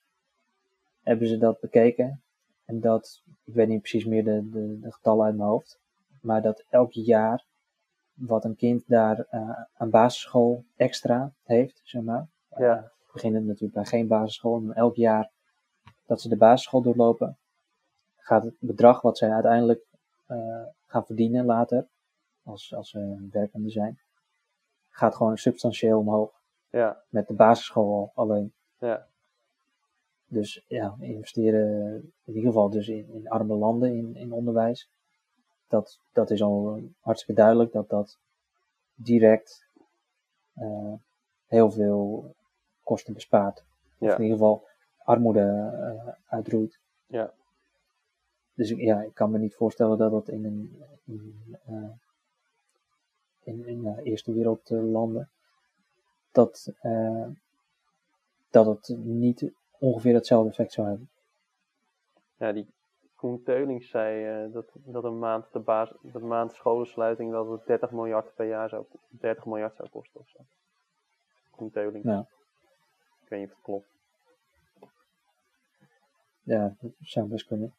hebben ze dat bekeken. En dat, ik weet niet precies meer de, de, de getallen uit mijn hoofd, maar dat elk jaar wat een kind daar eh, aan basisschool extra heeft, zeg maar. ja, beginnen natuurlijk bij geen basisschool, maar elk jaar dat ze de basisschool doorlopen, gaat het bedrag wat zij uiteindelijk eh, gaan verdienen later, als, als ze werkende zijn, gaat gewoon substantieel omhoog. ja, Met de basisschool al alleen. ja, Dus ja, investeren in ieder geval dus in, in arme landen in, in onderwijs. Dat, dat is al hartstikke duidelijk dat dat direct eh, heel veel kosten bespaart. Of Ja. in ieder geval armoede eh, uitroeit. Ja. Dus ja, ik kan me niet voorstellen dat dat in een in, eh, in, in eerste wereldlanden dat, dat het niet ongeveer hetzelfde effect zou hebben. ja, die Koen Teulings zei eh, dat, dat een maand de baas, dat maand scholensluiting dat het 30 miljard per jaar zou, 30 miljard zou kosten of zo. Koen Teulings. Ja. Ik weet niet of het klopt. Ja, dat zou best kunnen.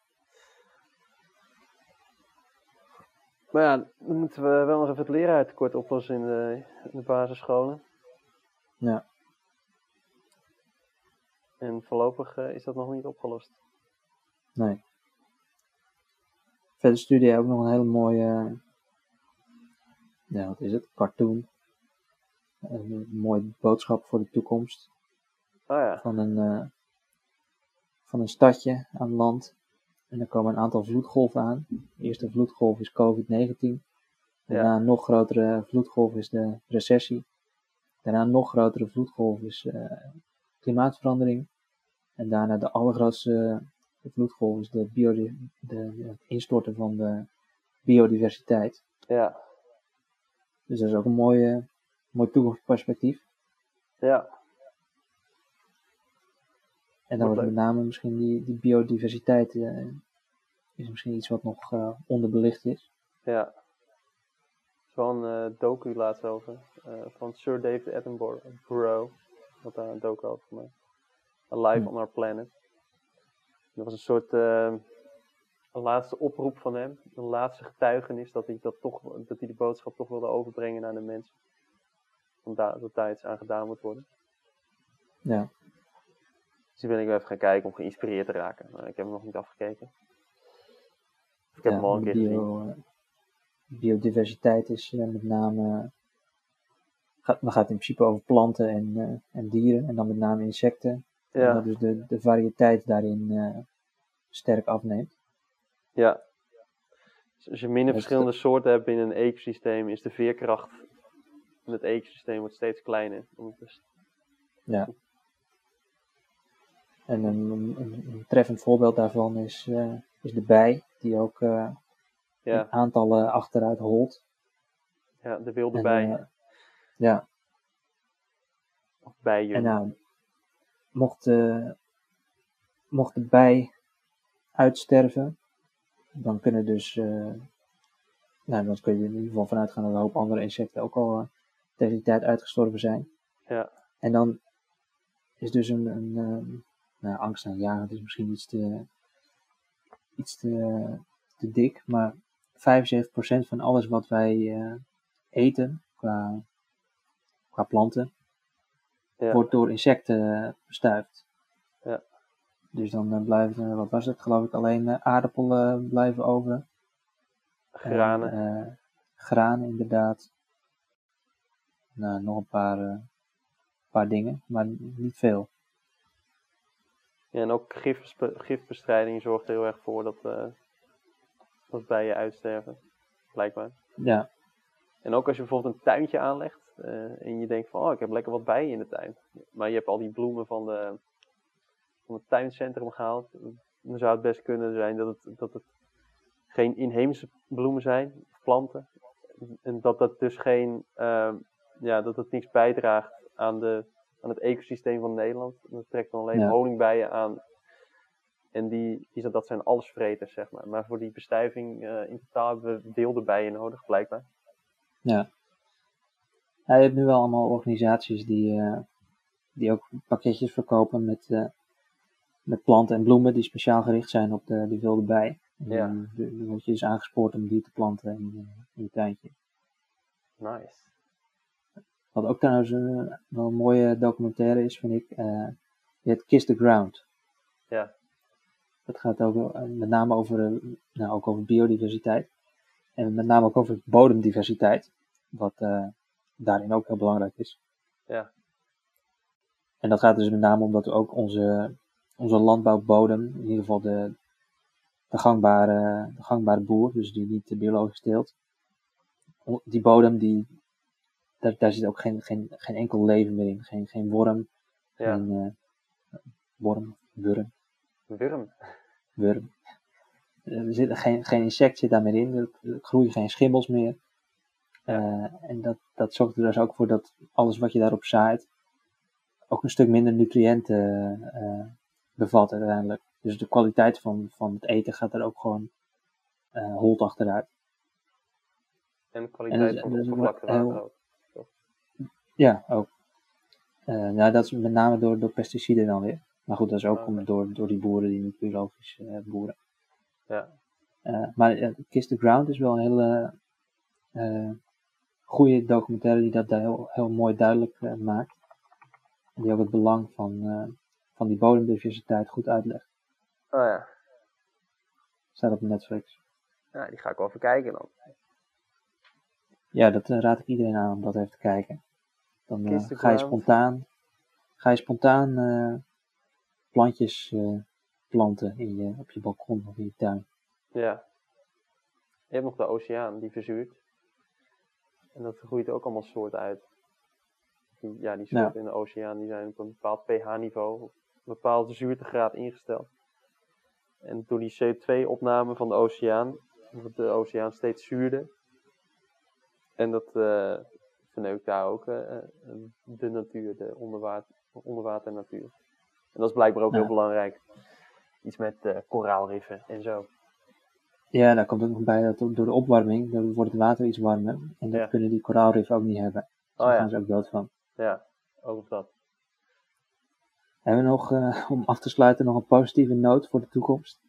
Maar ja, dan moeten we wel nog even het leraartekort oplossen in de, in de basisscholen. Ja. En voorlopig eh, is dat nog niet opgelost. Nee. Verder stuurde hij ook nog een hele mooie, ja, wat is het, cartoon. Een mooie boodschap voor de toekomst Oh ja, van een, eh, van een stadje aan land. En er komen een aantal vloedgolven aan. De eerste vloedgolf is COVID-19. Daarna een nog grotere vloedgolf is de recessie. Daarna een nog grotere vloedgolf is eh, klimaatverandering. En daarna de allergrootste vloedgolf is de biodi- de, het instorten van de biodiversiteit. ja, Dus dat is ook een mooie, mooi toekomstperspectief. ja. En dan Wordt met name misschien die, die biodiversiteit eh, is misschien iets wat nog eh, onderbelicht is. Ja. Er is wel een docu laatst over. eh, van Sir David Attenborough. Wat daar een docu over gemaakt. Alive Hm. on Our Planet. Dat was een soort eh, een laatste oproep van hem. Een laatste getuigenis dat hij, dat, toch, dat hij de boodschap toch wilde overbrengen naar de mensen. Om daar, dat daar iets aan gedaan moet worden. Ja, Dus toen ben ik wel even gaan kijken om geïnspireerd te raken. Maar ik heb hem nog niet afgekeken. Ik heb ja hem al een keer gezien. bio, eh, biodiversiteit is eh, met name, gaat, dan gaat het in principe over planten en, eh, en dieren. En dan met name insecten. En Ja, dat dus de, de variëteit daarin eh, sterk afneemt. ja. Dus als je minder verschillende soorten hebt binnen een ecosysteem, is de veerkracht van het ecosysteem wordt steeds kleiner. Is- Ja. En een, een, een treffend voorbeeld daarvan is, eh, is de bij, die ook ja, in aantallen achteruit holt. ja, de wilde En, bijen. Eh, ja, of bijen. en nou, mocht, de mocht de bij uitsterven, dan kunnen dus, eh, nou, dan kun je in ieder geval vanuit gaan dat een hoop andere insecten ook al eh, tegen die tijd uitgestorven zijn. Ja. En dan is dus een, een ehm, nou, angstaanjagend is misschien iets te, iets te, te dik, maar 75% van alles wat wij eh, eten qua, qua planten, Ja. wordt door insecten eh, bestuift. Ja. Dus dan eh, blijven, er, wat was het, geloof ik, alleen eh, aardappelen blijven over. Granen. En, eh, granen, inderdaad. Nou, nog een paar, eh, paar dingen, maar niet veel. Ja, en ook gifbestrijding zorgt er heel erg voor dat, eh, dat bijen uitsterven. Blijkbaar. Ja, En ook als je bijvoorbeeld een tuintje aanlegt eh, en je denkt van, oh, ik heb lekker wat bijen in de tuin. Maar je hebt al die bloemen van, de, van het tuincentrum gehaald. Dan zou het best kunnen zijn dat het, dat het geen inheemse bloemen zijn, of planten. En dat dat dus geen, ehm, ja, dat het niks bijdraagt aan, de, aan het ecosysteem van Nederland. Dat trekt dan alleen Ja. honingbijen aan. En die, die, dat zijn allesvreters, zeg maar. Maar voor die bestuiving eh, in totaal hebben we wilde bijen nodig, blijkbaar. ja. Ja, je hebt nu wel allemaal organisaties die, eh, die ook pakketjes verkopen met, eh, met planten en bloemen die speciaal gericht zijn op de, de wilde bij. En Ja. Dan, dan word je dus aangespoord om die te planten in, eh, in je tuintje. Nice. Wat ook trouwens eh, wel een mooie documentaire is, vind ik. eh je hebt Kiss the Ground. Ja. Dat gaat ook eh, met name over, eh, nou, ook over biodiversiteit. En met name ook over bodemdiversiteit. Wat eh, daarin ook heel belangrijk is. Ja. En dat gaat dus met name omdat we ook onze, onze landbouwbodem, in ieder geval de, de, gangbare, de gangbare boer, dus die niet biologisch teelt. Die bodem, die, daar, daar zit ook geen, geen, geen enkel leven meer in. Geen, geen worm, Ja. geen eh, worm, wurm, Wurm. wurm. Eh, Er zit geen, geen insect zit daar meer in, er groeien geen schimmels meer. Eh, en dat, dat zorgt er dus ook voor dat alles wat je daarop zaait ook een stuk minder nutriënten eh, bevat uiteindelijk. Dus de kwaliteit van, van het eten gaat er ook gewoon eh holt achteruit. En de kwaliteit En van dat is oppervlaktewater heel- ook. Ja, ook. Nou, dat is met name door, door pesticiden dan weer. Maar goed, dat is ook Ah, om- door, door die boeren die niet biologisch boeren. Ja. Maar Kiss the Ground is wel een hele goede documentaire die dat heel, heel mooi duidelijk eh, maakt. die ook het belang van, eh, van die bodemdiversiteit goed uitlegt. Oh ja. Staat op Netflix. ja, die ga ik wel even kijken dan. Ja, dat eh, raad ik iedereen aan om dat even te kijken. Dan ga je spontaan, ga je spontaan plantjes planten in je, op je balkon of in je tuin. Ja. Je hebt nog de oceaan, die verzuurt. En dat groeit ook allemaal soorten uit. Die, ja, die Ja. soorten in de oceaan die zijn op een bepaald pH-niveau, op een bepaalde zuurtegraad ingesteld. En door die CO2-opname van de oceaan, wordt de oceaan steeds zuurder. En dat eh verneukt daar ook eh, eh, de natuur, de onderwater, onderwaternatuur. En dat is blijkbaar ook Ja. heel belangrijk. Iets met eh, koraalriffen en zo. Ja, daar komt ook nog bij dat door de opwarming, dan wordt het water iets warmer. En dat Ja. kunnen die koraalriffen ook niet hebben. Dus Oh daar ja. gaan ze ook dood van. Ja, ook op dat. Hebben we nog, eh, om af te sluiten, nog een positieve noot voor de toekomst?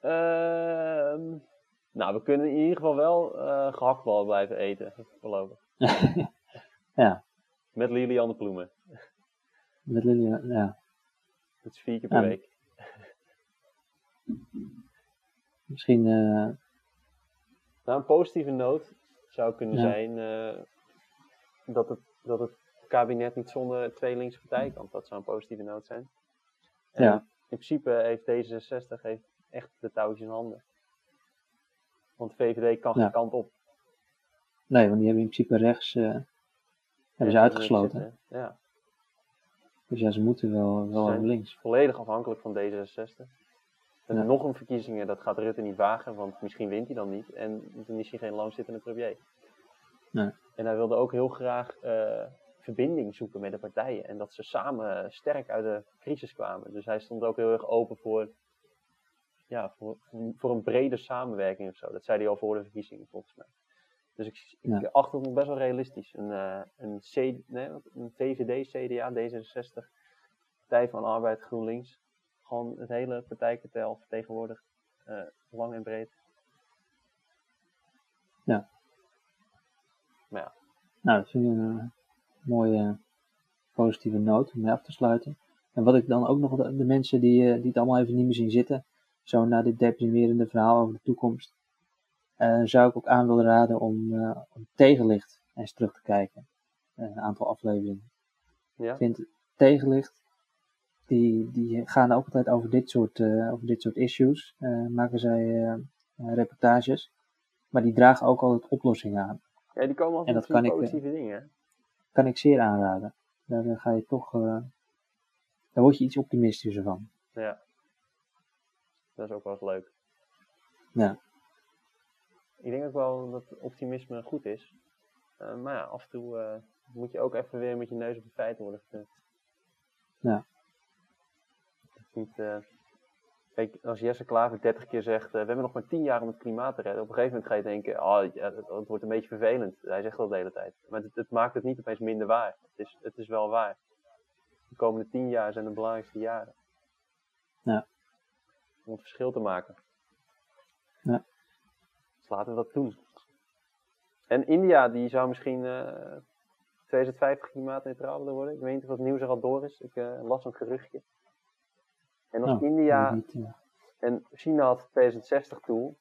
Ehm, nou, we kunnen in ieder geval wel eh gehaktbal blijven eten, voorlopig. Ja, Met Lilian de Ploemen. met Lilian, ja. Dat is vier keer per Ja. week. Misschien, Nou, een positieve noot zou kunnen Ja. zijn eh, dat, het, dat het kabinet niet zonder twee linkse partijen kan. Dat zou een positieve noot zijn. En Ja. In principe heeft D66 heeft echt de touwtjes in handen. Want VVD kan Ja. geen kant op. nee, want die hebben in principe rechts, eh, hebben ze uitgesloten. zitten. Ja, Dus ja, ze moeten wel, wel links. volledig afhankelijk van D66. En Ja. nog een verkiezingen, dat gaat Rutte niet wagen, want misschien wint hij dan niet. En dan is hij geen langzittende premier. Nee. En hij wilde ook heel graag eh, verbinding zoeken met de partijen. En dat ze samen sterk uit de crisis kwamen. Dus hij stond ook heel erg open voor, ja, voor, voor een brede samenwerking of zo. Dat zei hij al voor de verkiezingen, volgens mij. Dus ik, ik Ja. acht het nog best wel realistisch. Een, eh, een, C, nee, een VVD, CDA, D66, Partij van Arbeid, GroenLinks. Gewoon het hele partijkartel vertegenwoordigd. eh, lang en breed. Ja. Maar ja, Nou, dat vind ik een eh, mooie positieve noot om mee af te sluiten. En wat ik dan ook nog de, de mensen die, eh, die het allemaal even niet meer zien zitten, zo na dit deprimerende verhaal over de toekomst, eh, zou ik ook aan willen raden om, eh, om tegenlicht eens terug te kijken. Eh, een aantal afleveringen. ja? Ik vind tegenlicht, die, die gaan ook altijd over dit soort, eh, over dit soort issues, eh, maken zij eh, reportages. Maar die dragen ook altijd oplossingen aan. ja, die komen altijd En dat kan ik, positieve dingen. kan ik zeer aanraden. Daar ga je toch, daar word je iets optimistischer van. Ja. Dat is ook wel eens leuk. Ja. Ik denk ook wel dat optimisme goed is. Maar ja, af en toe moet je ook even weer met je neus op de feiten worden. Ja. Het is niet, eh, kijk, als Jesse Klaver 30 keer zegt, eh, we hebben nog maar 10 jaar om het klimaat te redden. Op een gegeven moment ga je denken, oh, ja, het, het wordt een beetje vervelend. Hij zegt dat de hele tijd. Maar het, het maakt het niet opeens minder waar. Het is, het is wel waar. De komende 10 jaar zijn de belangrijkste jaren. Ja. Om het verschil te maken. Ja. Dus laten we dat doen. En India, die zou misschien eh 2050 klimaatneutraal willen worden. Ik weet niet of dat nieuws er al door is. Ik eh, las een geruchtje. En als Nou, India Niet, en China had 2060 doel.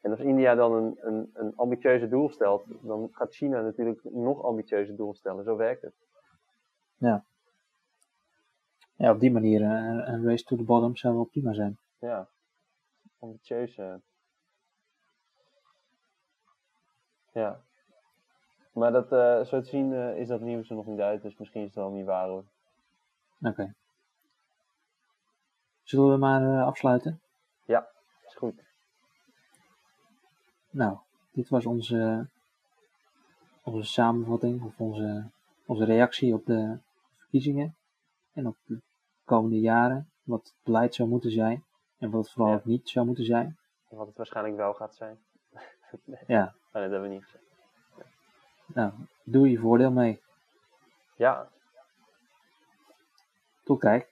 En als India dan een, een, een ambitieuze doel stelt, dan gaat China natuurlijk nog ambitieuze doel stellen. Zo werkt het. ja, op die manier eh, een race to the bottom zou wel prima zijn. Ja, ambitieus. eh. Ja. Maar dat, eh, zo te zien is dat nieuws er nog niet uit, dus misschien is het wel niet waar hoor. Oké. Zullen we maar eh, afsluiten? Ja, is goed. Nou, dit was onze, onze samenvatting of onze, onze reactie op de verkiezingen en op de komende jaren. Wat het beleid zou moeten zijn en wat het vooral Ja. ook niet zou moeten zijn. En Wat het waarschijnlijk wel gaat zijn. nee, Ja, dat hebben we niet gezegd. nou, doe je voordeel mee. Ja, Tot kijk.